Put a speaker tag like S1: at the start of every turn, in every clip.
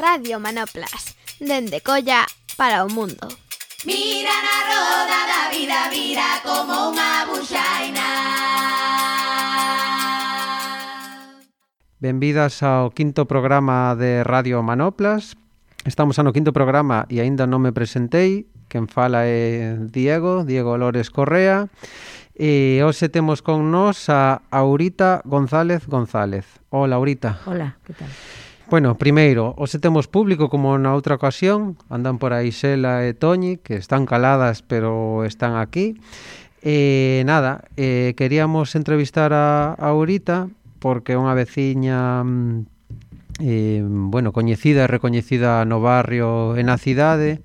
S1: Radio Manoplas, dende Colla para o mundo.
S2: Mira na roda da vida, vira como unha buxaina.
S3: Benvidas ao quinto programa de Radio Manoplas. Estamos no quinto programa e aínda non me presentei. Quen fala é Diego, Diego Lores Correa. E hoxe temos con nós a Aurita González González. Hola, Aurita.
S4: Hola, que tal?
S3: Bueno, primeiro, hoxe temos público como na outra ocasión, andan por aí Xela e Toñi, que están caladas pero están aquí. E eh, nada, eh, queríamos entrevistar a, a Aurita porque é unha veciña eh, bueno, coñecida e recoñecida no barrio e na cidade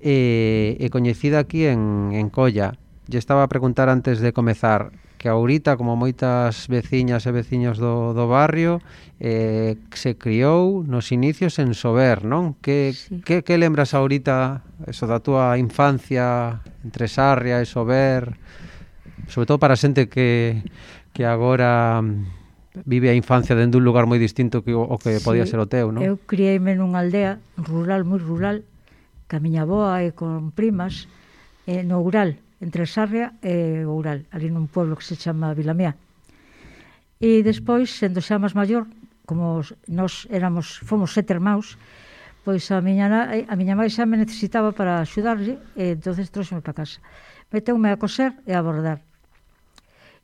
S3: eh, e coñecida aquí en, en Colla. Lle estaba a preguntar antes de comezar que ahorita, como moitas veciñas e veciños do, do barrio, eh, se criou nos inicios en Sober, non? Que, sí. que, que lembras ahorita, eso da túa infancia entre Sarria e Sober, sobre todo para xente que, que agora vive a infancia dende un lugar moi distinto que o, o que sí, podía ser o teu, non?
S4: Eu criei-me nunha aldea rural, moi rural, ca miña boa e con primas, eh, no Ural, entre Sarria e Oural, ali nun pueblo que se chama Vilamea. E despois, sendo xa máis maior, como nós éramos, fomos sete irmãos, pois a miña, a miña mãe xa me necesitaba para axudarlle, e entonces trouxeme para casa. Meteume a coser e a bordar.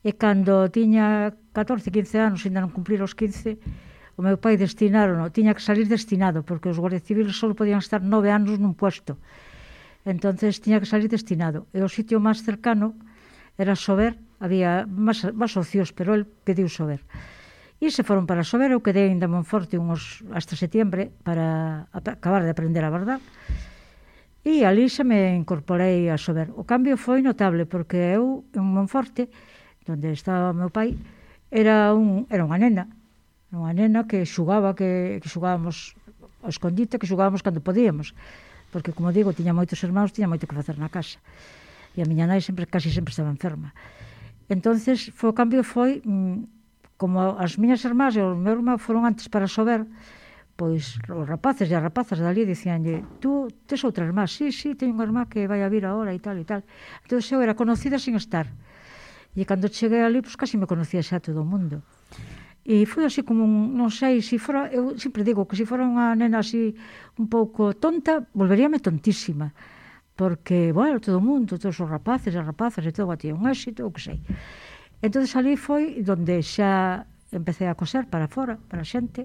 S4: E cando tiña 14, 15 anos, ainda non cumplir os 15, o meu pai destinaron, tiña que salir destinado, porque os guardias civiles só podían estar nove anos nun puesto entonces tiña que salir destinado. E o sitio máis cercano era Sober, había máis, máis ocios, pero el pediu Sober. E se foron para Sober, eu quedei en Monforte uns, hasta setembro para acabar de aprender a bardar. E ali se me incorporei a Sober. O cambio foi notable, porque eu, en Monforte, onde estaba meu pai, era, un, era unha nena. Unha nena que xugaba, que, que xugábamos ao escondite, que xugábamos cando podíamos porque, como digo, tiña moitos irmãos, tiña moito que facer na casa. E a miña nai sempre, casi sempre estaba enferma. entonces foi, o cambio foi, mm, como as miñas irmás e o meu irmão foron antes para sober, pois os rapaces e as rapazas dali dicíanlle, tú tes outra irmá, sí, sí, teño unha irmá que vai a vir agora e tal e tal. Entón eu era conocida sin estar. E cando cheguei ali, pois casi me conocía xa todo o mundo. E foi así como un, non sei, se fora, eu sempre digo que se fora unha nena así un pouco tonta, volveríame tontísima. Porque, bueno, todo o mundo, todos os rapaces e rapazas e todo batía un éxito, o que sei. Entón ali foi donde xa empecé a coser para fora, para a xente.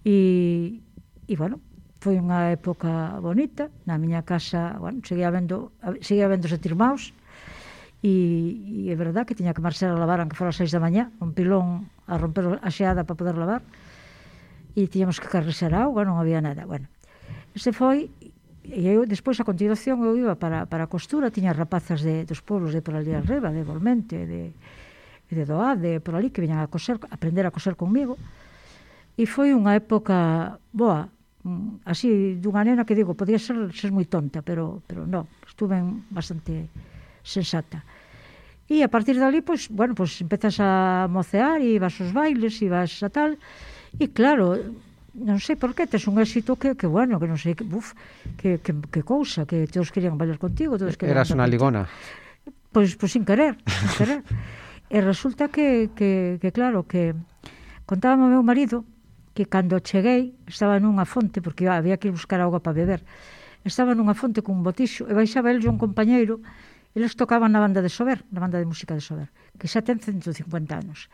S4: E, e bueno, foi unha época bonita. Na miña casa, bueno, seguía vendo, seguía vendo sete irmãos. E, e é verdad que tiña que marchar a lavar, aunque fora seis da mañá, un pilón a romper a xeada para poder lavar e tiñamos que carrexar auga, non había nada. Bueno, ese foi e eu despois a continuación eu iba para, para a costura, tiña rapazas de, dos pueblos de por ali arriba, de Volmente, de, de Doade, por ali, que viñan a coser, a aprender a coser conmigo. E foi unha época boa, mm, así dunha nena que digo, podía ser, ser moi tonta, pero, pero non, estuve bastante sensata. E a partir dali, pois, bueno, pois empezas a mocear e vas aos bailes e vas a tal. E claro, non sei por que, tes un éxito que, que bueno, que non sei, que, buf, que, que, que cousa, que todos querían bailar contigo. Todos querían
S3: Eras unha ligona.
S4: Pois, pois sin querer, sin querer. e resulta que, que, que claro, que contaba o meu marido que cando cheguei estaba nunha fonte, porque había que ir buscar auga para beber, estaba nunha fonte cun botixo e baixaba el un compañeiro Eles tocaban na banda de Sober, na banda de música de Sober, que xa ten 150 anos.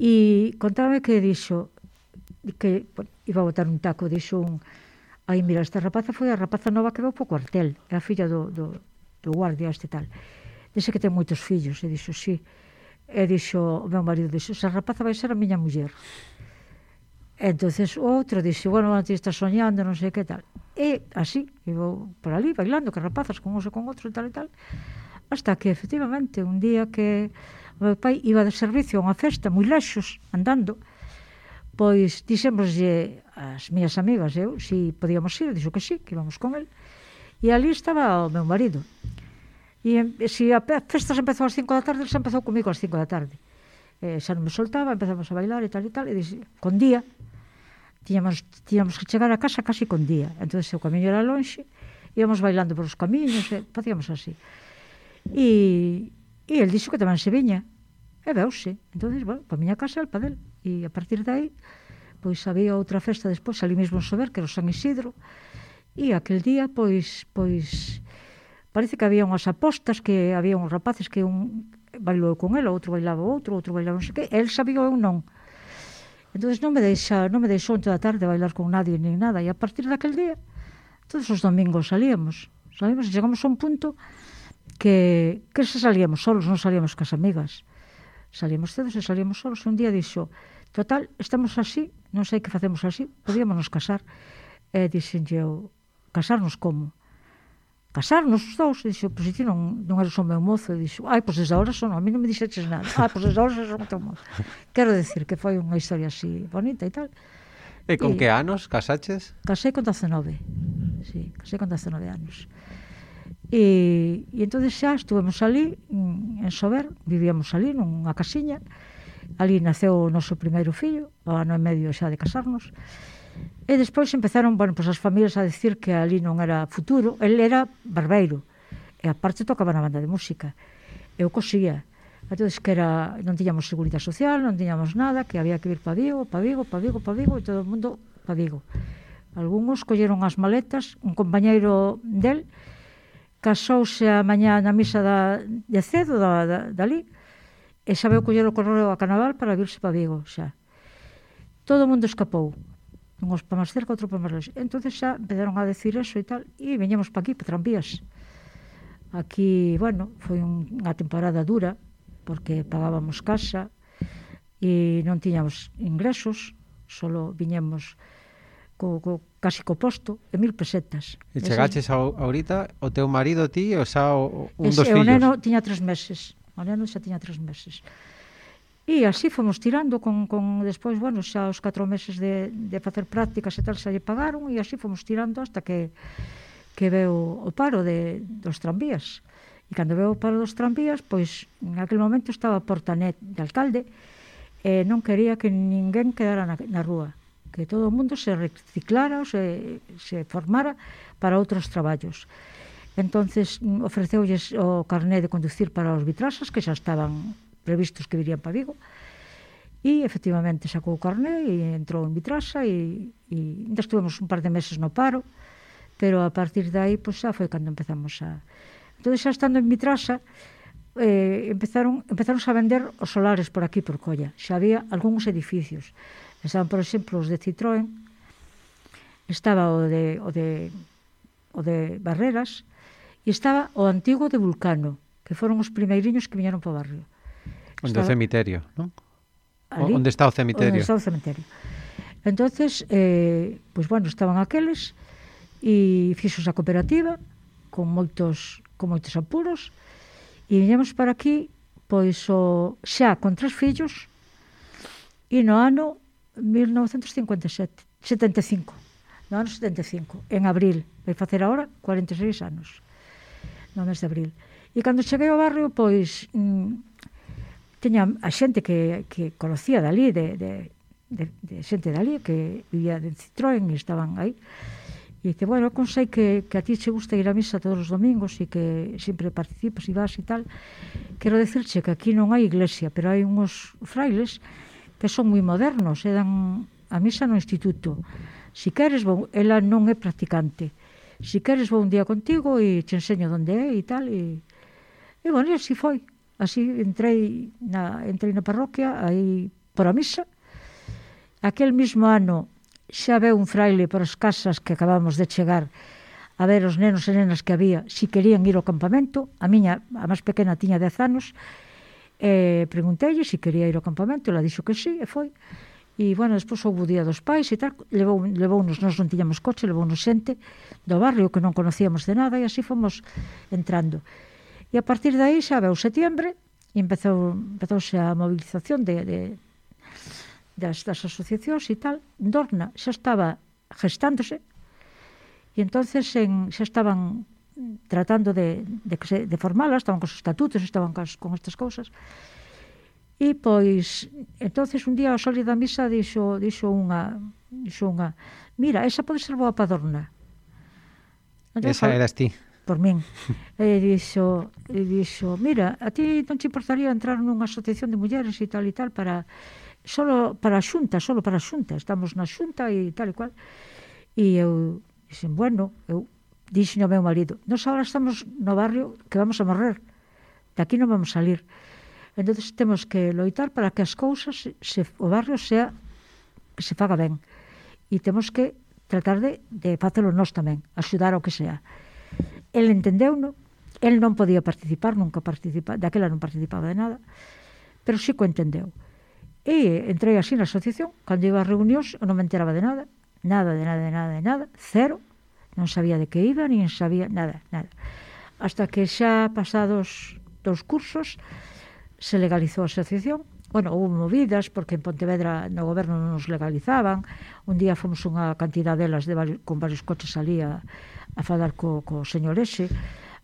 S4: E contábame que dixo que bueno, iba a botar un taco, dixo un aí mira, esta rapaza foi a rapaza nova que veu po cuartel, é a filla do, do, do guardia este tal. Dixe que ten moitos fillos, e dixo, sí. E dixo, o meu marido dixo, esa rapaza vai ser a miña muller. E entonces outro dixo, bueno, antes está soñando, non sei que tal e así, e vou por ali bailando que rapazas con uso con outro e tal e tal hasta que efectivamente un día que o meu pai iba de servicio a unha festa moi lexos andando pois dixemoslle as minhas amigas eu si podíamos ir, dixo que sí, que íbamos con el e ali estaba o meu marido. E se si a festa se empezou ás 5 da tarde, se empezou comigo ás 5 da tarde. E, xa non me soltaba, empezamos a bailar e tal e tal, e dixe, con día tiñamos, tiñamos que chegar a casa casi con día. Entón, o camiño era lonxe, íamos bailando por os camiños, e facíamos así. E, e el dixo que tamén se viña, e veuse. Entón, bueno, para miña casa, el padel. E a partir dai, pois había outra festa despois, ali mesmo en Sober, que era o San Isidro, e aquel día, pois, pois, parece que había unhas apostas que había uns rapaces que un bailou con el, outro bailaba outro, outro bailaba non sei que, el sabía eu non. Entonces non me deixa, non me deixou toda a tarde bailar con nadie nin nada e a partir daquel día todos os domingos salíamos, salíamos e chegamos a un punto que, que se salíamos solos, non salíamos cas amigas. Salíamos todos e salíamos solos. Un día dixo, total, estamos así, non sei que facemos así, podíamos nos casar. E dixen eu, casarnos como? casarnos os dous, e dixo, pois ti non, non eres o meu mozo, e dixo, ai, pois agora son, a mí non me dixeches nada, ai, pois agora son o teu mozo. Quero decir que foi unha historia así bonita e tal.
S3: E con e, que anos casaches?
S4: Casei con 19, sí, casei con 19 anos. E, e entón xa estuvemos ali, en Sober, vivíamos ali nunha casiña, ali naceu o noso primeiro fillo, o ano e medio xa de casarnos, e E despois empezaron, bueno, pois as familias a decir que ali non era futuro, el era barbeiro. E aparte tocaba na banda de música. Eu cosía. Entón, que era, non tiñamos seguridade social, non tiñamos nada, que había que vir pa Vigo, pa Vigo, pa Vigo, pa Vigo, e todo o mundo pa Vigo. Algunos colleron as maletas, un compañeiro del casouse a mañá na misa da, de cedo da, da, dali, e sabeu coller o correo a Canaval para virse pa Vigo, xa. Todo o mundo escapou unhos para máis cerca, outro para máis longe. Entón xa empezaron a decir eso e tal, e veñamos para aquí, para tranvías. Aquí, bueno, foi unha temporada dura, porque pagábamos casa e non tiñamos ingresos, solo viñemos co, co, casi co posto e mil pesetas.
S3: E chegaches ao, ahorita o teu marido ti o xa o, un
S4: Ese,
S3: dos fillos.
S4: O neno tiña tres meses. O neno xa tiña tres meses. E así fomos tirando con, con despois, bueno, xa os 4 meses de, de facer prácticas e tal xa lle pagaron e así fomos tirando hasta que que veu o paro de, dos tranvías. E cando veu o paro dos tranvías, pois en aquel momento estaba Portanet de alcalde e non quería que ninguén quedara na, na rúa, que todo o mundo se reciclara, se, se formara para outros traballos. Entonces mm, ofreceulles o carné de conducir para os vitrasas que xa estaban previstos que virían para Vigo, E efectivamente sacou o carné e entrou en Vitrasa e, e ainda estuvemos un par de meses no paro, pero a partir de aí pois, xa foi cando empezamos a... Entón, xa estando en Vitrasa, eh, empezaron, empezaron a vender os solares por aquí, por Colla. Xa había algúns edificios. Estaban, por exemplo, os de Citroën, estaba o de, o de, o de Barreras, e estaba o antigo de Vulcano, que foron os primeiriños que viñeron para o barrio.
S3: Onde o cemiterio, non?
S4: Ali,
S3: onde está o cemiterio.
S4: Onde está o cemiterio. Entonces, eh, pois bueno, estaban aqueles e fixos a cooperativa con moitos con moitos apuros e viñemos para aquí pois o, xa con tres fillos e no ano 1957 75 no ano 75, en abril, vai facer agora 46 anos, no mes de abril. E cando cheguei ao barrio, pois, mm, teña a xente que, que conocía dali, de, de, de, de xente dali que vivía en Citroën e estaban aí. E dice, bueno, con sei que, que a ti che gusta ir a misa todos os domingos e que sempre participas e vas e tal. Quero decirche que aquí non hai iglesia, pero hai unhos frailes que son moi modernos e dan a misa no instituto. Si queres, bon, ela non é practicante. Si queres, vou un día contigo e te enseño onde é e tal. E, e bueno, así foi. Así entrei na, entrei na parroquia, aí por a misa. Aquel mismo ano xa veu un fraile para as casas que acabamos de chegar a ver os nenos e nenas que había si querían ir ao campamento. A miña, a máis pequena, tiña 10 anos. E pregunteille se si quería ir ao campamento, ela dixo que sí, e foi. E, bueno, despois houve o día dos pais e tal, levou, levou nos, nós non tiñamos coche, levou nos xente do barrio que non conocíamos de nada e así fomos entrando. E a partir de aí xa veu setiembre e empezou, empezouse a movilización de, de, das, das asociacións e tal. Dorna xa estaba gestándose e entonces en, xa estaban tratando de, de, que se, de formala, estaban cos estatutos, estaban cos, con estas cousas. E pois, entonces un día ao salir da misa dixo, dixo unha, dixo unha, mira, esa pode ser boa padorna. Entón,
S3: esa eras ti
S4: por min. E dixo, e dixo, mira, a ti non te importaría entrar nunha asociación de mulleres e tal e tal para solo para a xunta, solo para a xunta, estamos na xunta e tal e cual. E eu dixen, bueno, eu dixen ao meu marido, nós agora estamos no barrio que vamos a morrer, de aquí non vamos a salir. Entón temos que loitar para que as cousas, se, o barrio sea, que se faga ben. E temos que tratar de, de facelo nós tamén, axudar ao que sea el entendeu, no? El non podía participar, nunca participa, daquela non participaba de nada, pero sí que entendeu. E entrei así na asociación, cando iba a reunións, non me enteraba de nada, nada, de nada, de nada, de nada, cero, non sabía de que iba, nin sabía nada, nada. Hasta que xa pasados dos cursos se legalizou a asociación, bueno, houve movidas porque en Pontevedra no goberno non nos legalizaban. Un día fomos unha cantidad delas de varios, con varios coches ali a, a falar co, co señor ese,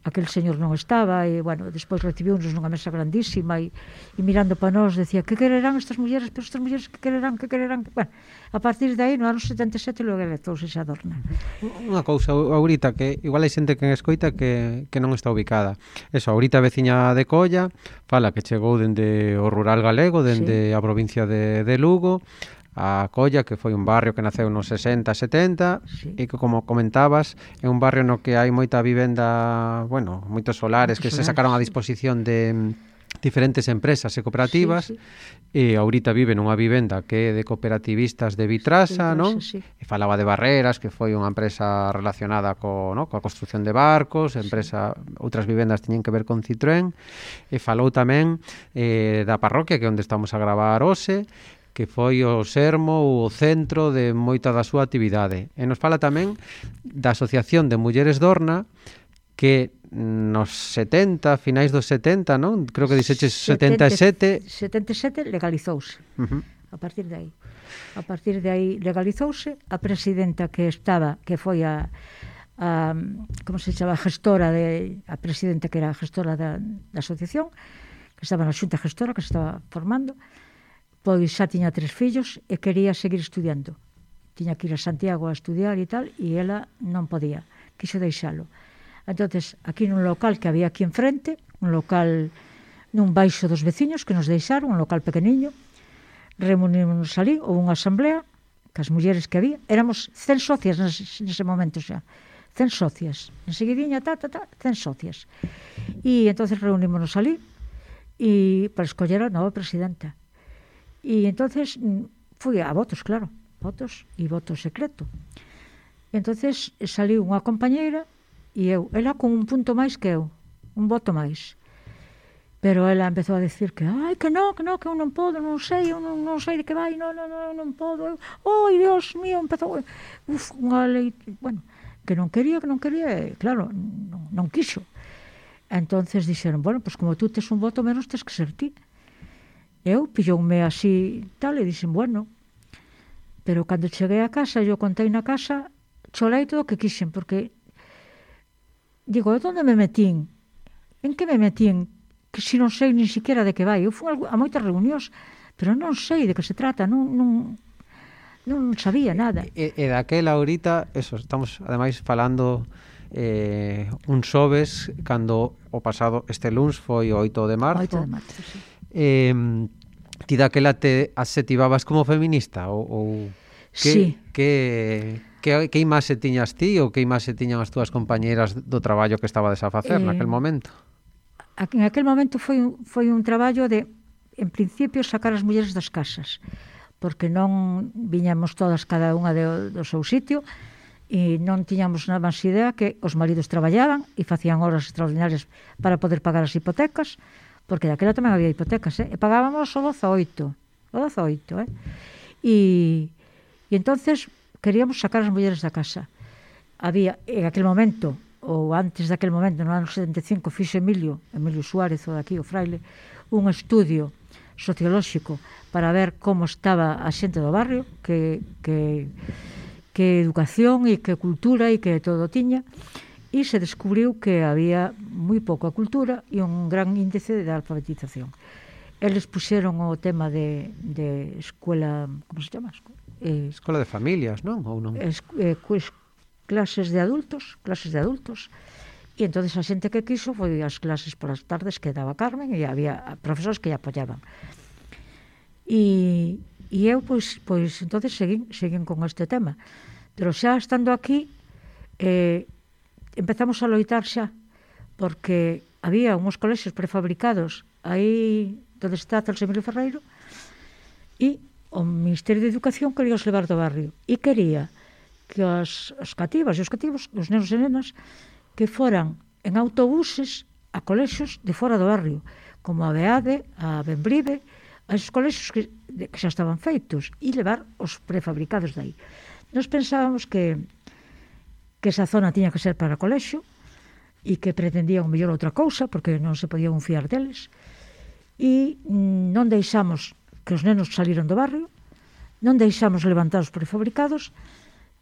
S4: aquel señor non estaba e, bueno, despois recibiu-nos nunha mesa grandísima e, e mirando para nós decía que quererán estas mulleres, pero estas mulleres que quererán, que quererán, que... Bueno, a partir de aí no ano 77 logo electouse xa Adorna.
S3: Unha cousa Aurita, que igual hai xente que escoita que, que non está ubicada. Eso, Aurita veciña de Colla fala que chegou dende o rural galego, dende sí. a provincia de, de Lugo, a Colla, que foi un barrio que naceu nos 60, 70
S4: sí.
S3: e que como comentabas, é un barrio no que hai moita vivenda, bueno, moitos solares que
S4: solares, se
S3: sacaron a disposición de mm, diferentes empresas e cooperativas
S4: sí, sí.
S3: e ahorita vive nunha vivenda que é de cooperativistas de Vitrasa,
S4: sí,
S3: non?
S4: Sí.
S3: E falaba de Barreras, que foi unha empresa relacionada co, no, coa construción de barcos, empresa sí. outras vivendas teñen que ver con Citroën, e falou tamén eh, da parroquia que é onde estamos a gravar hoxe, que foi o sermo ou o centro de moita da súa actividade. E nos fala tamén da Asociación de Mulleres Dorna que nos 70, finais dos 70, non? Creo que dixeches 77.
S4: 77 legalizouse.
S3: Uh -huh.
S4: A partir de aí. A partir de aí legalizouse a presidenta que estaba, que foi a a como se chama, a gestora de a presidenta que era a gestora da, da asociación, que estaba na xunta gestora que se estaba formando, uh pois xa tiña tres fillos e quería seguir estudiando. Tiña que ir a Santiago a estudiar e tal, e ela non podía, quixo deixalo. Entonces, aquí nun local que había aquí enfrente, un local nun baixo dos veciños que nos deixaron, un local pequeniño, reunímonos ali, houve unha asamblea, que as mulleres que había, éramos 100 socias nese, nese momento xa, 100 socias, enseguidinha, ta, ta, ta, 100 socias. E entonces reunímonos ali, e para escoller a nova presidenta. Y entonces mm, fui a votos, claro, votos e voto secreto. Entonces eh, saliu unha compañeira e eu, ela con un punto máis que eu, un voto máis. Pero ela empezou a decir que, ai, que non, que non, que eu non podo, non sei, eu non, non sei de que vai, non, non, non, non podo. Eu, oi, Dios mío, empezou, uf, unha lei, bueno, que non quería, que non quería, claro, non, non quixo. Entonces dixeron, bueno, pois pues como tú tes un voto menos tes que ser ti. Eu pilloume así tal e dixen, bueno. Pero cando cheguei a casa, eu contei na casa, cholei todo o que quixen, porque digo, onde me metín? En que me metín? Que si non sei nin siquiera de que vai. Eu fui a moitas reunións, pero non sei de que se trata, non, non, non sabía nada.
S3: E, e daquela ahorita, eso, estamos ademais falando eh, un xoves cando o pasado este luns foi o 8 de marzo.
S4: 8 de marzo, sí
S3: eh, ti daquela te asetivabas como feminista ou, ou que,
S4: sí.
S3: que, que, que imaxe tiñas ti ou que imaxe tiñan as túas compañeiras do traballo que estaba a facer
S4: eh,
S3: naquel momento?
S4: En aquel momento foi, foi un traballo de, en principio, sacar as mulleres das casas porque non viñamos todas cada unha de, do seu sitio e non tiñamos nada máis idea que os maridos traballaban e facían horas extraordinarias para poder pagar as hipotecas porque daquela tamén había hipotecas, eh? e pagábamos o 18, o 18, eh? E, e entonces queríamos sacar as mulleres da casa. Había, en aquel momento, ou antes daquel momento, no ano 75, fixo Emilio, Emilio Suárez, o daqui, o fraile, un estudio sociolóxico para ver como estaba a xente do barrio, que, que, que educación e que cultura e que todo tiña. E e se descubriu que había moi pouca cultura e un gran índice de alfabetización. Eles puxeron o tema de, de escuela, como se chama? Eh,
S3: escola de familias, non? Ou non?
S4: Es, eh, pues, clases de adultos, clases de adultos. E entonces a xente que quiso foi as clases polas tardes que daba Carmen e había profesores que lle apoyaban. E, e eu, pois, pois entonces seguín, seguín con este tema. Pero xa estando aquí, eh, empezamos a loitar xa porque había uns colexios prefabricados aí donde está Celso Emilio Ferreiro e o Ministerio de Educación quería os levar do barrio e quería que as, as cativas e os cativos, os nenos e nenas, que foran en autobuses a colexios de fora do barrio, como a Beade, a Benbrive, a esos colexios que, que xa estaban feitos, e levar os prefabricados dai. Nos pensábamos que que esa zona tiña que ser para colexio e que pretendían mellor outra cousa porque non se podían fiar deles. E mm, non deixamos que os nenos saliron do barrio non deixamos levantar os prefabricados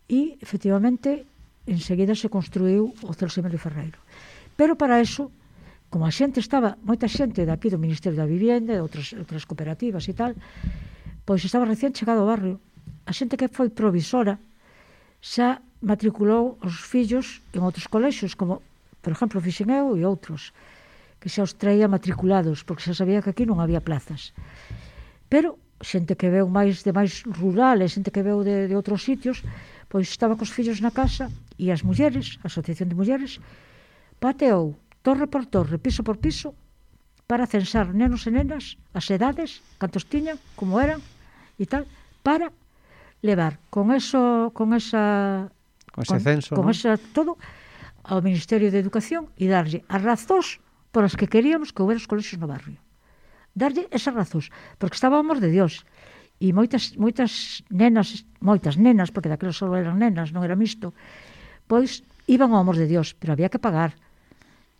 S4: e efectivamente enseguida se construiu o Celso Emilio Ferreiro. Pero para eso como a xente estaba moita xente daqui do Ministerio da Vivienda e outras, outras cooperativas e tal pois estaba recién chegado ao barrio a xente que foi provisora xa matriculou os fillos en outros colexios, como, por exemplo, fixen eu e outros, que xa os traía matriculados, porque xa sabía que aquí non había plazas. Pero xente que veu máis de máis rural e xente que veu de, de outros sitios, pois estaba cos fillos na casa e as mulleres, a Asociación de Mulleres, pateou torre por torre, piso por piso, para censar nenos e nenas, as edades, cantos tiñan, como eran e tal, para levar con eso, con esa
S3: Con ese censo,
S4: con
S3: ¿no?
S4: eso todo ao Ministerio de Educación e darlle as razóns por as que queríamos que houbera os colexios no barrio. Darlle esas razóns, porque estábamos de Dios. E moitas, moitas nenas, moitas nenas, porque daquelas só eran nenas, non era mixto, pois iban ao amor de Dios, pero había que pagar.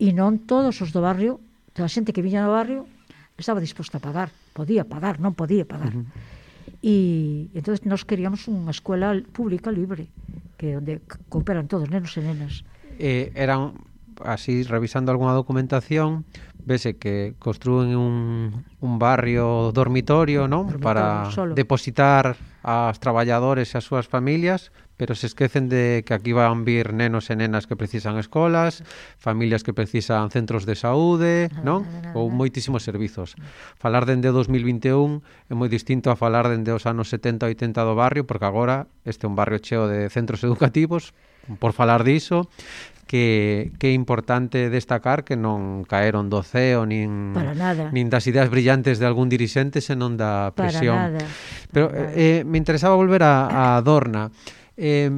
S4: E non todos os do barrio, toda a xente que viña do barrio, estaba disposta a pagar. Podía pagar, non podía pagar. Uh -huh E entonces nós queríamos unha escola pública libre, que onde cooperan todos, nenos e nenas.
S3: Eh, eran así revisando algunha documentación, vese que construen un, un barrio dormitorio, ¿no?
S4: Dormitorio,
S3: para
S4: solo.
S3: depositar as traballadores e as súas familias, pero se esquecen de que aquí van vir nenos e nenas que precisan escolas, familias que precisan centros de saúde, non? Ou moitísimos servizos. Falar dende 2021 é moi distinto a falar dende os anos 70 e 80 do barrio, porque agora este é un barrio cheo de centros educativos, por falar diso, que, que é importante destacar que non caeron do ceo nin,
S4: Para nada.
S3: nin das ideas brillantes de algún dirixente, senón da presión.
S4: Para
S3: eh,
S4: nada. Para Pero nada.
S3: Eh, me interesaba volver a, a Adorna. Eh,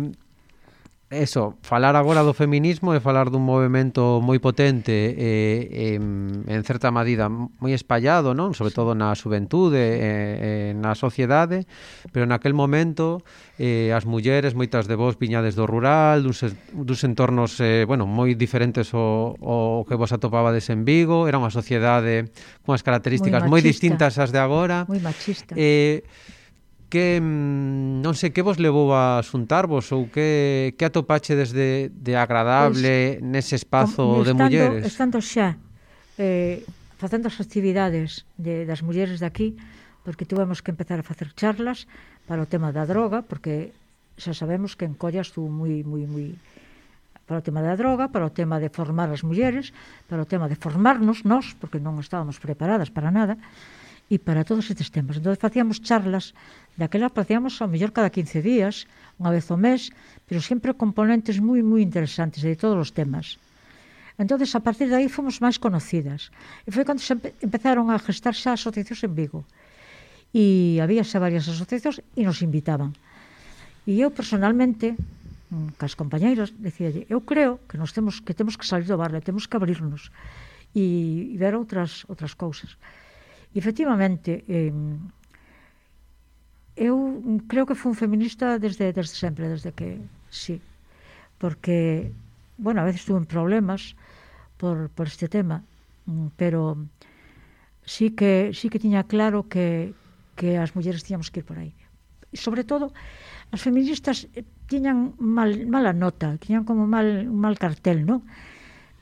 S3: eso, falar agora do feminismo é falar dun movimento moi potente e, eh, en, en certa medida moi espallado, non? Sobre todo na xuventude, e, e, na sociedade, pero naquel momento eh, as mulleres, moitas de vos viñades do rural, duns, duns entornos eh, bueno, moi diferentes ao, ao que vos atopabades en Vigo, era unha sociedade con as características moi,
S4: machista.
S3: moi distintas ás de agora.
S4: Moi machista.
S3: Eh, que mm, non sei que vos levou a xuntarvos ou que que atopache desde de agradable pois, nese espazo
S4: com, estando, de
S3: mulleres.
S4: Estando xa eh facendo as actividades de, das mulleres de aquí, porque tivemos que empezar a facer charlas para o tema da droga, porque xa sabemos que en Colla estou moi, moi, moi para o tema da droga, para o tema de formar as mulleres, para o tema de formarnos nós, porque non estábamos preparadas para nada, e para todos estes temas. Entón facíamos charlas, daquela facíamos ao mellor cada 15 días, unha vez ao mes, pero sempre componentes moi, moi interesantes de todos os temas. Entón, a partir de aí fomos máis conocidas. E foi cando se empezaron a gestar xa asociacións en Vigo. E había xa varias asociacións e nos invitaban. E eu personalmente mm, cas compañeiros, decía eu creo que nos temos que temos que salir do barrio, temos que abrirnos e, e ver outras outras cousas. Efectivamente, eh, eu creo que fui un feminista desde, desde sempre, desde que sí. Porque, bueno, a veces tuve problemas por, por este tema, mm, pero sí que sí que tiña claro que, que as mulleres tiñamos que ir por aí. E sobre todo, as feministas eh, tiñan mal, mala nota, tiñan como mal, un mal cartel, non?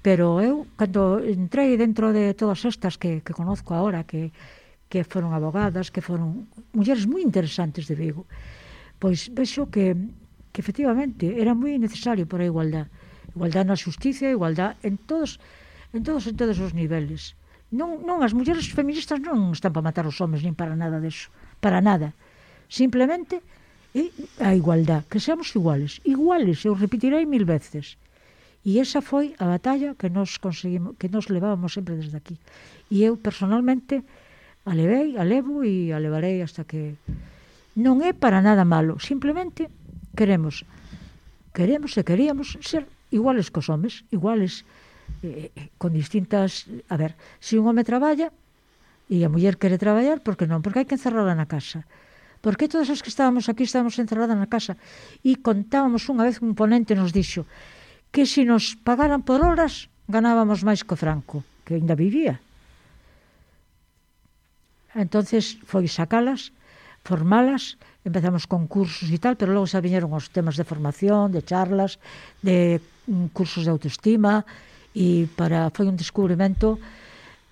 S4: Pero eu, cando entrei dentro de todas estas que, que conozco agora, que, que foron abogadas, que foron mulleres moi interesantes de Vigo, pois vexo que, que efectivamente era moi necesario por a igualdade. Igualdade na justicia, igualdade en todos, en todos en todos os niveles. Non, non, as mulleres feministas non están para matar os homens nin para nada deso, para nada. Simplemente é a igualdade, que seamos iguales. Iguales, eu repetirei mil veces E esa foi a batalla que nos conseguimos, que nos levábamos sempre desde aquí. E eu personalmente a levei, a levo e a levarei hasta que non é para nada malo, simplemente queremos queremos e queríamos ser iguales cos homes, iguales eh, eh con distintas, a ver, se un home traballa e a muller quere traballar, por que non? Porque hai que encerrarla na casa. Porque todas as que estábamos aquí estábamos encerradas na casa? E contábamos unha vez un ponente nos dixo, que se nos pagaran por horas ganábamos máis co Franco, que ainda vivía. Entonces foi sacalas, formalas, empezamos con cursos e tal, pero logo xa viñeron os temas de formación, de charlas, de mm, cursos de autoestima e para foi un descubrimento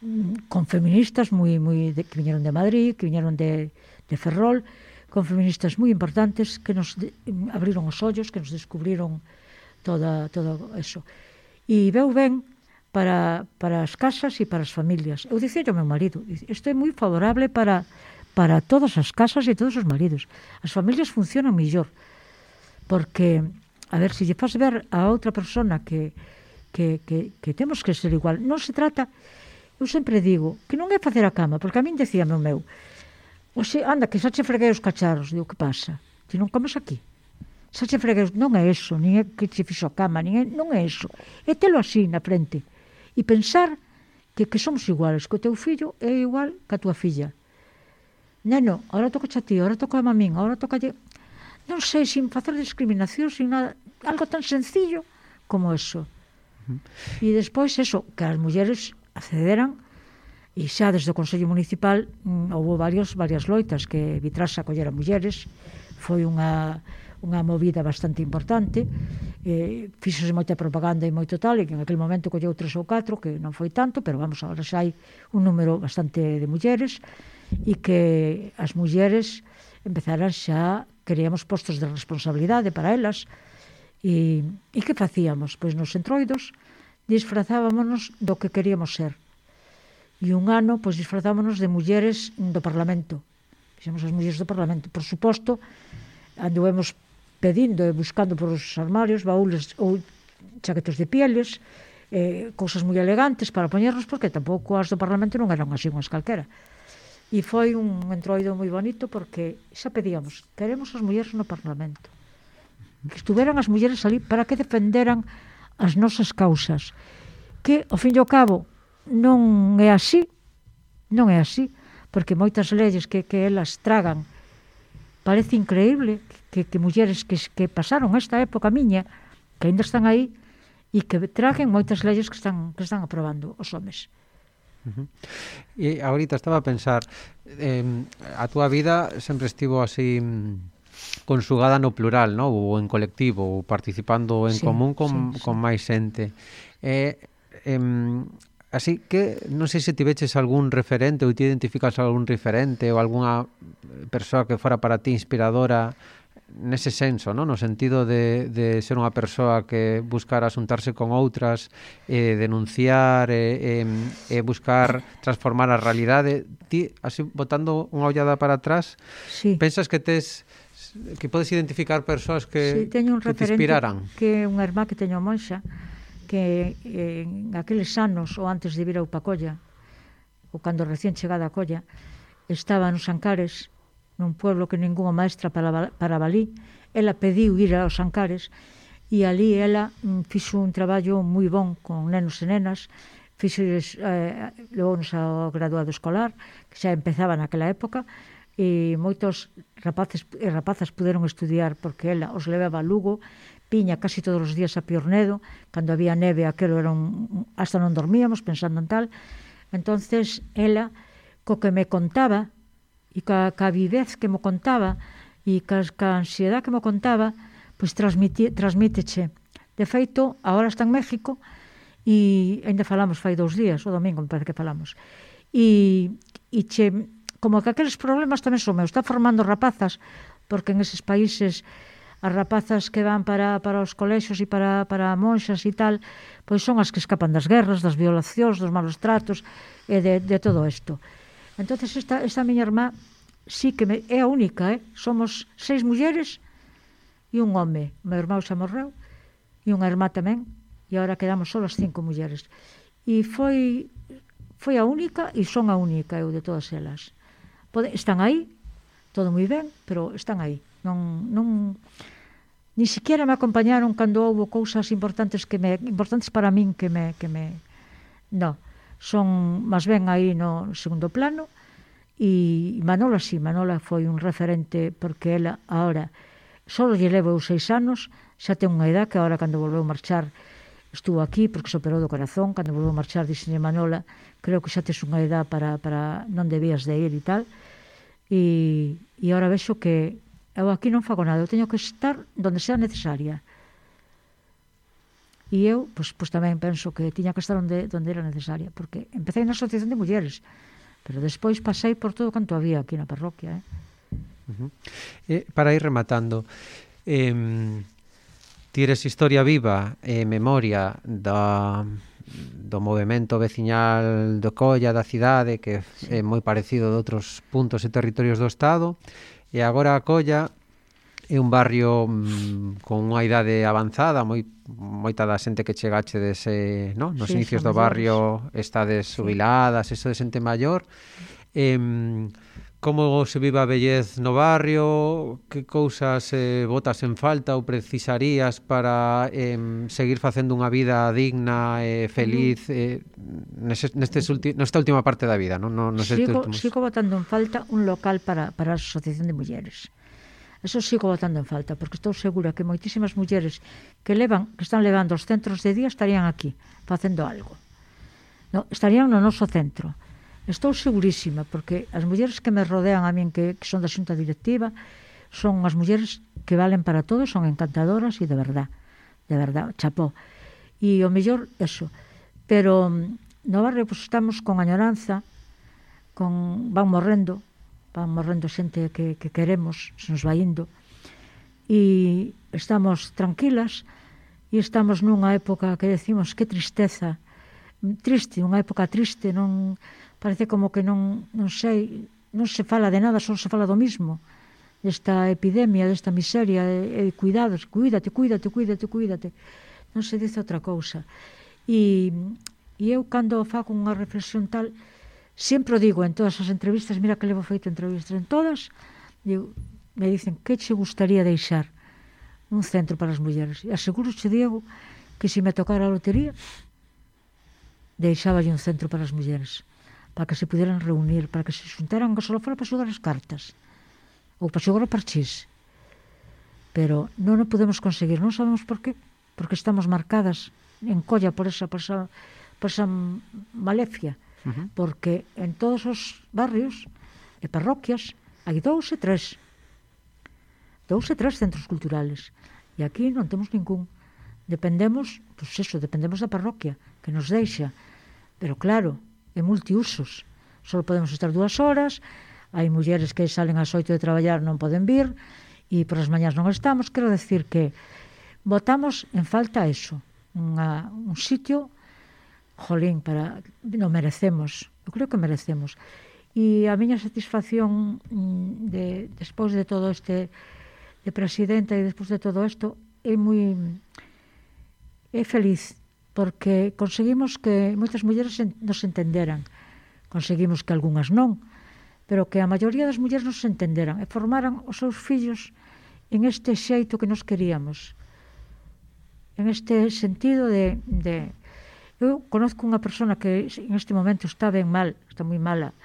S4: mm, con feministas moi moi de, que viñeron de Madrid, que viñeron de de Ferrol, con feministas moi importantes que nos de, mm, abriron os ollos, que nos descubriron toda, todo eso. E veu ben para, para as casas e para as familias. Eu dicía ao meu marido, isto é moi favorable para, para todas as casas e todos os maridos. As familias funcionan mellor, porque, a ver, se lle faz ver a outra persona que, que, que, que temos que ser igual, non se trata, eu sempre digo, que non é facer a cama, porque a min decía meu meu, Oxe, anda, que xa che freguei os cacharros. Digo, que pasa? Ti non comes aquí? Xa se fregueus, non é eso, nin é que se fixo a cama, nin é, non é eso. É telo así na frente. E pensar que, que somos iguales, que o teu fillo é igual que a tua filla. Neno, ahora toca a ti, ahora toca a mamín, ahora toca a... Non sei, sin facer discriminación, sin nada, algo tan sencillo como eso. E despois eso, que as mulleres accederan e xa desde o Consello Municipal mm, houve varios, varias loitas que Vitrasa collera mulleres, foi unha unha movida bastante importante eh, fixose moita propaganda e moito tal, e que en aquel momento colleu tres ou catro, que non foi tanto, pero vamos, agora xa hai un número bastante de mulleres, e que as mulleres empezaran xa, queríamos postos de responsabilidade para elas, e, e que facíamos? Pois nos entroidos disfrazábamos do que queríamos ser. E un ano, pois disfrazámonos de mulleres do Parlamento. Fixemos as mulleres do Parlamento. Por suposto, anduvemos pedindo e buscando por os armarios baúles ou chaquetas de pieles, eh, cousas moi elegantes para poñernos, porque tampouco as do Parlamento non eran así unhas calquera. E foi un entroido moi bonito porque xa pedíamos, queremos as mulleres no Parlamento. Que estuveran as mulleres ali para que defenderan as nosas causas. Que, ao fin e ao cabo, non é así, non é así, porque moitas leyes que, que elas tragan parece increíble que, que mulleres que, que pasaron esta época miña, que ainda están aí, e que traguen moitas leyes que están, que están aprobando os homes.
S3: Uh -huh. E ahorita estaba a pensar, eh, a túa vida sempre estivo así mm, consugada no plural, no? ou en colectivo, ou participando en sí, común con, sí, sí. con máis xente. Eh, eh, así que non sei se tiveches algún referente ou te identificas algún referente ou algunha persoa que fora para ti inspiradora nese senso, no, no sentido de, de ser unha persoa que buscar asuntarse con outras, eh, denunciar, eh, eh, eh, buscar transformar a realidade. Ti, así, botando unha ollada para atrás, sí. pensas que tes que podes identificar persoas que,
S4: sí, teño un
S3: que te inspiraran?
S4: Que unha irmá que teño monxa, que eh, en aqueles anos, ou antes de vir a Upacolla, ou cando recién chegada a Colla, estaba nos Ancares, nun pueblo que ninguna maestra para, para Balí, Ela pediu ir aos Ancares e ali ela mm, fixo un traballo moi bon con nenos e nenas, fixo eh, levounos ao graduado escolar, que xa empezaba naquela época, e moitos rapaces e rapazas puderon estudiar porque ela os levaba a Lugo, piña casi todos os días a Piornedo, cando había neve aquelo era un, hasta non dormíamos pensando en tal. Entonces ela co que me contaba e ca, ca vivez que mo contaba e ca, ca ansiedade que mo contaba, pois transmiti, transmíteche. De feito, agora está en México e ainda falamos fai dous días, o domingo me parece que falamos. E, e che, como que aqueles problemas tamén son meus, está formando rapazas, porque en eses países as rapazas que van para, para os colexios e para, para monxas e tal, pois son as que escapan das guerras, das violacións, dos malos tratos e de, de todo isto entonces esta, esta miña irmá sí que me, é a única, eh? somos seis mulleres e un home. O meu irmão xa morreu e unha irmá tamén e agora quedamos só as cinco mulleres. E foi foi a única e son a única eu de todas elas. Pode, están aí, todo moi ben, pero están aí. Non, non, ni siquiera me acompañaron cando houve cousas importantes que me importantes para min que me que me no son máis ben aí no segundo plano. E Manola sí, Manola foi un referente porque ela ahora só lle levou seis anos xa ten unha edad que ahora cando volveu marchar estuvo aquí porque se operou do corazón cando volveu marchar dixenlle Manola creo que xa tes unha edad para, para non debías de ir e tal e, e ahora vexo que eu aquí non fago nada, eu teño que estar donde sea necesaria. E eu, pois, pois tamén penso que tiña que estar onde, onde era necesaria, porque empecé na Asociación de Mulleres, pero despois pasei por todo canto había aquí na parroquia. Eh?
S3: Uh -huh. eh, para ir rematando, eh, tires historia viva e eh, memoria da do movimento veciñal do Colla da cidade que é moi parecido de outros puntos e territorios do Estado e agora a Colla é un barrio mm, con unha idade avanzada, moi moita da xente que chegache dese, no? nos sí, inicios do barrio estades jubiladas, sí. eso de xente maior. Eh, como se viva a bellez no barrio, que cousas eh, botas en falta ou precisarías para eh, seguir facendo unha vida digna e mm. eh, feliz eh, neste, neste ulti, nesta última parte da vida, non? No,
S4: no sigo, últimos... sigo botando en falta un local para, para a Asociación de Mulleres Eso sigo botando en falta, porque estou segura que moitísimas mulleres que levan, que están levando os centros de día estarían aquí, facendo algo. No, estarían no noso centro. Estou segurísima, porque as mulleres que me rodean a min, que, que son da xunta directiva, son as mulleres que valen para todos, son encantadoras e de verdad, de verdad, chapó. E o mellor, eso. Pero mm, no barrio pues, estamos con añoranza, con van morrendo, van morrendo xente que, que queremos, se nos vai indo, e estamos tranquilas, e estamos nunha época que decimos que tristeza, triste, unha época triste, non parece como que non, non sei, non se fala de nada, só se fala do mismo, desta epidemia, desta miseria, e, e cuidados, cuídate, cuídate, cuídate, cuídate. Non se dice outra cousa. E, e eu cando fago unha reflexión tal, sempre o digo en todas as entrevistas, mira que levo feito entrevistas en todas, digo, me dicen, que che gustaría deixar un centro para as mulleres? E aseguro che, Diego, que se me tocara a lotería, deixaba un centro para as mulleres, para que se puderan reunir, para que se xuntaran, que só fora para xogar as cartas, ou para xogar o parchís. Pero non o podemos conseguir, non sabemos por qué, porque estamos marcadas en colla por esa, por esa, por esa maléfica uh -huh. porque en todos os barrios e parroquias hai dous e tres dous e tres centros culturales. E aquí non temos ningún. Dependemos, pois pues eso, dependemos da parroquia que nos deixa. Pero claro, é multiusos. Só podemos estar dúas horas hai mulleres que salen ás oito de traballar non poden vir e por as mañas non estamos, quero decir que votamos en falta eso, unha, un sitio jolín, para, no merecemos, eu creo que merecemos. E a miña satisfacción mm, de, despois de todo este de presidenta e despois de todo isto é moi é feliz porque conseguimos que moitas mulleres nos entenderan. Conseguimos que algunhas non, pero que a maioría das mulleres nos entenderan e formaran os seus fillos en este xeito que nos queríamos. En este sentido de, de Eu conozco unha persona que en este momento está ben mal, está moi mala,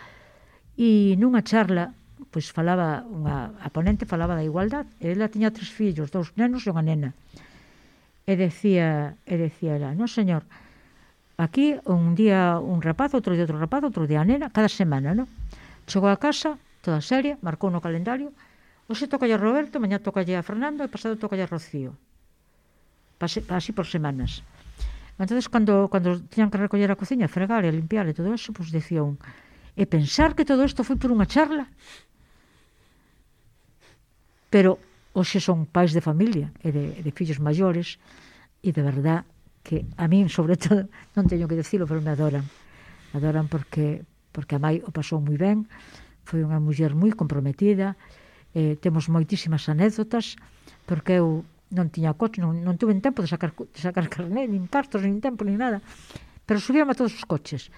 S4: e nunha charla pois falaba unha a ponente falaba da igualdade, e ela tiña tres fillos, dous nenos e unha nena. E decía, e decía ela, "Non, señor, aquí un día un rapaz, outro día outro rapaz, outro día a nena, cada semana, non? Chegou a casa, toda seria, marcou no calendario, hoxe toca a Roberto, mañá tocalle a Fernando e pasado tocalle a Rocío. Pase, así por semanas. Entonces, cando, cando tiñan que recoller a cociña, fregar e limpiar e todo eso, pois pues, dicía un, e pensar que todo isto foi por unha charla. Pero hoxe son pais de familia e de, de fillos maiores e de verdad que a min, sobre todo, non teño que decirlo, pero me adoran. Adoran porque, porque a Mai o pasou moi ben, foi unha muller moi comprometida, eh, temos moitísimas anécdotas, porque eu non tiña coche, non, non tuve tempo de sacar, de sacar carné, nin cartos, nin tempo, nin nada. Pero subíame a todos os coches.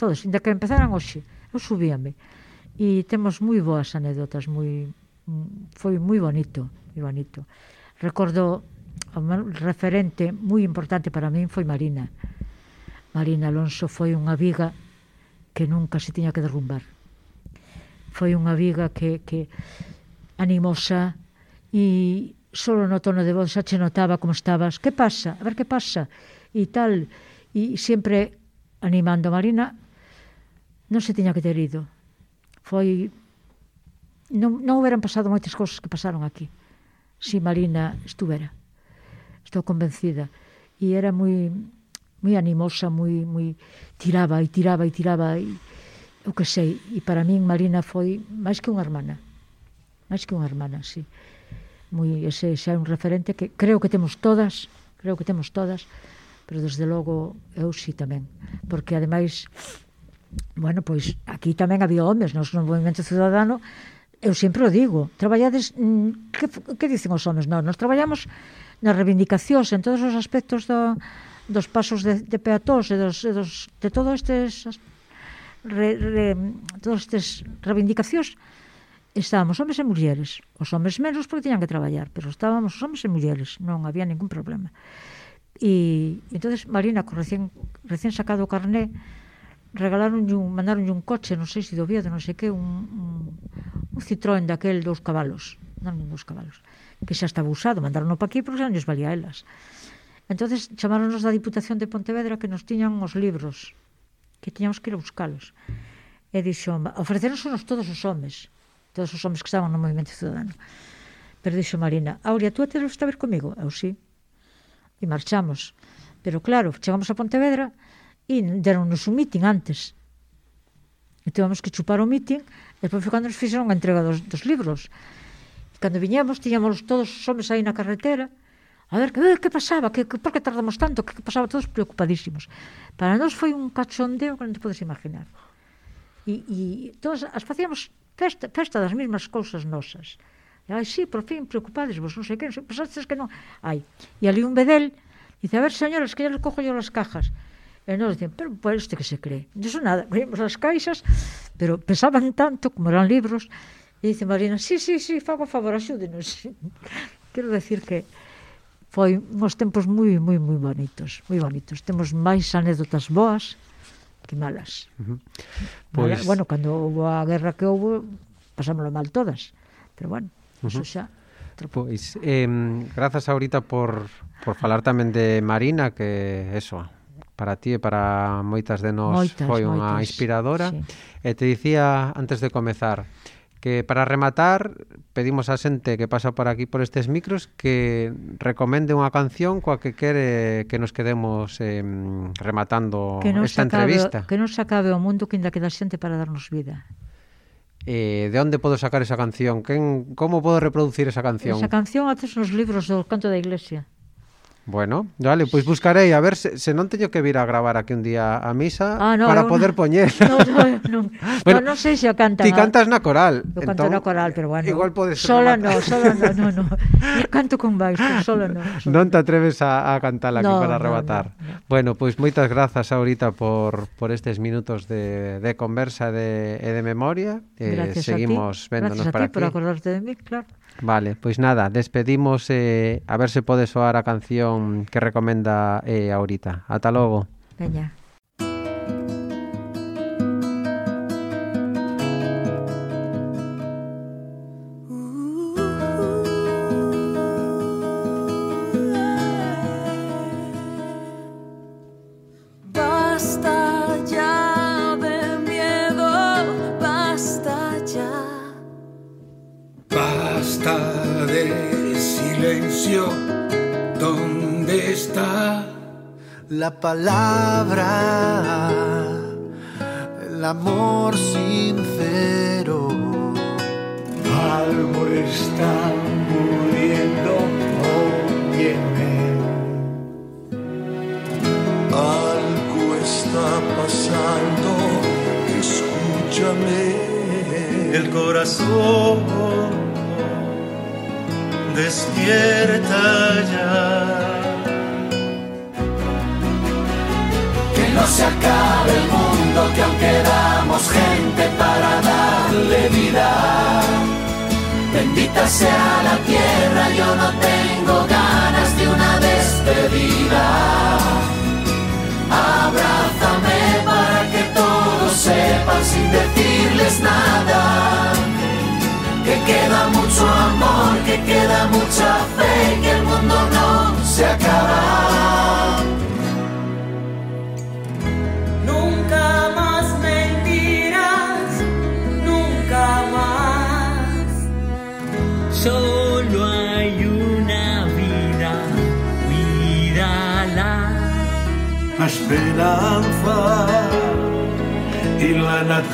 S4: Todos, inda que empezaran hoxe. Eu subíame. E temos moi boas anécdotas, moi foi moi bonito, moi bonito. Recordo un referente moi importante para min foi Marina. Marina Alonso foi unha viga que nunca se tiña que derrumbar. Foi unha viga que, que animosa e solo no tono de voz xa che notaba como estabas, que pasa, a ver que pasa, e tal, e sempre animando a Marina, non se tiña que ter ido. Foi, non, non houberan pasado moitas cousas que pasaron aquí, se si Marina estuvera. Estou convencida. E era moi, moi animosa, moi, moi tiraba e tiraba e tiraba e o que sei. E para min Marina foi máis que unha hermana. Máis que unha hermana, sí. Si moi ese xa é un referente que creo que temos todas, creo que temos todas, pero desde logo eu sí tamén, porque ademais bueno, pois aquí tamén había homes, nos no movimento ciudadano eu sempre o digo, traballades mm, que, que dicen os homes? Non, nos traballamos nas reivindicacións en todos os aspectos do, dos pasos de, de peatóns e dos, e dos, de todos estes re, re, todos estes reivindicacións estábamos homes e mulleres. Os homes menos porque tiñan que traballar, pero estábamos os homes e mulleres, non había ningún problema. E entonces Marina, con recién, recién sacado o carné, regalaron un, mandaron un coche, non sei se do Oviedo, non sei que, un, un, un Citroën daquel dos cabalos, non dos cabalos, que xa estaba usado, mandaron para aquí porque xa non valía elas. Entonces chamáronos da Diputación de Pontevedra que nos tiñan os libros, que tiñamos que ir a buscalos. E dixo, ofreceronos todos os homes, todos os homes que estaban no movimento ciudadano. Pero dixo Marina, Aurea, tú te a ver comigo? Eu sí. E marchamos. Pero claro, chegamos a Pontevedra e deronnos un mitin antes. E tivemos que chupar o mitin e depois foi cando nos fixeron a entrega dos, dos libros. E cando viñamos, tiñamos todos os homens aí na carretera, a ver, que, eh, que pasaba, que, que, por que tardamos tanto, que, que pasaba todos preocupadísimos. Para nós foi un cachondeo que non te podes imaginar. E, e todas as facíamos festa, festa das mesmas cousas nosas. E, ai, sí, por fin, preocupadesvos, non sei que, non sei, pensastes que non. Ai, e ali un bedel, dice, a ver, señores, que ya les cojo yo las cajas. E nos dicen, pero pues, este que se cree. De eso nada, vimos as caixas, pero pesaban tanto, como eran libros, e dice Marina, sí, sí, sí, fago favor, axúdenos. Quero decir que foi uns tempos moi, moi, moi bonitos, moi bonitos. Temos máis anécdotas boas, que malas. Uh -huh. Pois... Mala, bueno, cando houve a guerra que houve, pasámoslo mal todas. Pero bueno, uh -huh. eso xa
S3: Pois, eh, grazas ahorita por, por falar tamén de Marina, que eso, para ti e para moitas de nós moitas, foi unha moitas. inspiradora. Sí. E te dicía antes de comezar, que para rematar pedimos a xente que pasa por aquí por estes micros que recomende unha canción coa que quere que nos quedemos eh, rematando que esta acabe, entrevista.
S4: Que non se acabe o mundo que ainda queda xente para darnos vida.
S3: Eh, de onde podo sacar esa canción? Quen, como podo reproducir esa canción?
S4: Esa canción ates nos libros do canto da iglesia.
S3: Bueno, dale, pois buscarei a ver se, se non teño que vir a gravar aquí un día a misa ah, no, para poder no, poñer.
S4: No, no, no, bueno, no, non sei se o canta.
S3: Ti cantas na coral.
S4: Eu canto entón, na coral, pero bueno.
S3: Igual podes
S4: Sola no, sola no, no, no. Eu canto con baixo, sola no. Sola.
S3: Non te atreves a, a cantar aquí no, para arrebatar. No, no, no. Bueno, pois moitas grazas ahorita por, por estes minutos de, de conversa de, e de memoria. Eh, Gracias seguimos a
S4: ti.
S3: aquí.
S4: Gracias a ti aquí. por acordarte de mí, claro.
S3: Vale, pois nada, despedimos eh, a ver se pode soar a canción que recomenda eh, ahorita. Ata logo.
S5: la palabra, el amor sincero.
S6: Algo está muriendo hoy en. Algo está pasando, escúchame. El
S5: corazón
S2: despierta ya se acabe el mundo, que aún quedamos gente para darle vida.
S6: Bendita sea la tierra, yo no tengo ganas de una despedida. Abrázame para que todos sepan sin decirles nada. Que queda mucho amor, que queda mucha fe, que el mundo no se acaba. Esperanza y la naturaleza.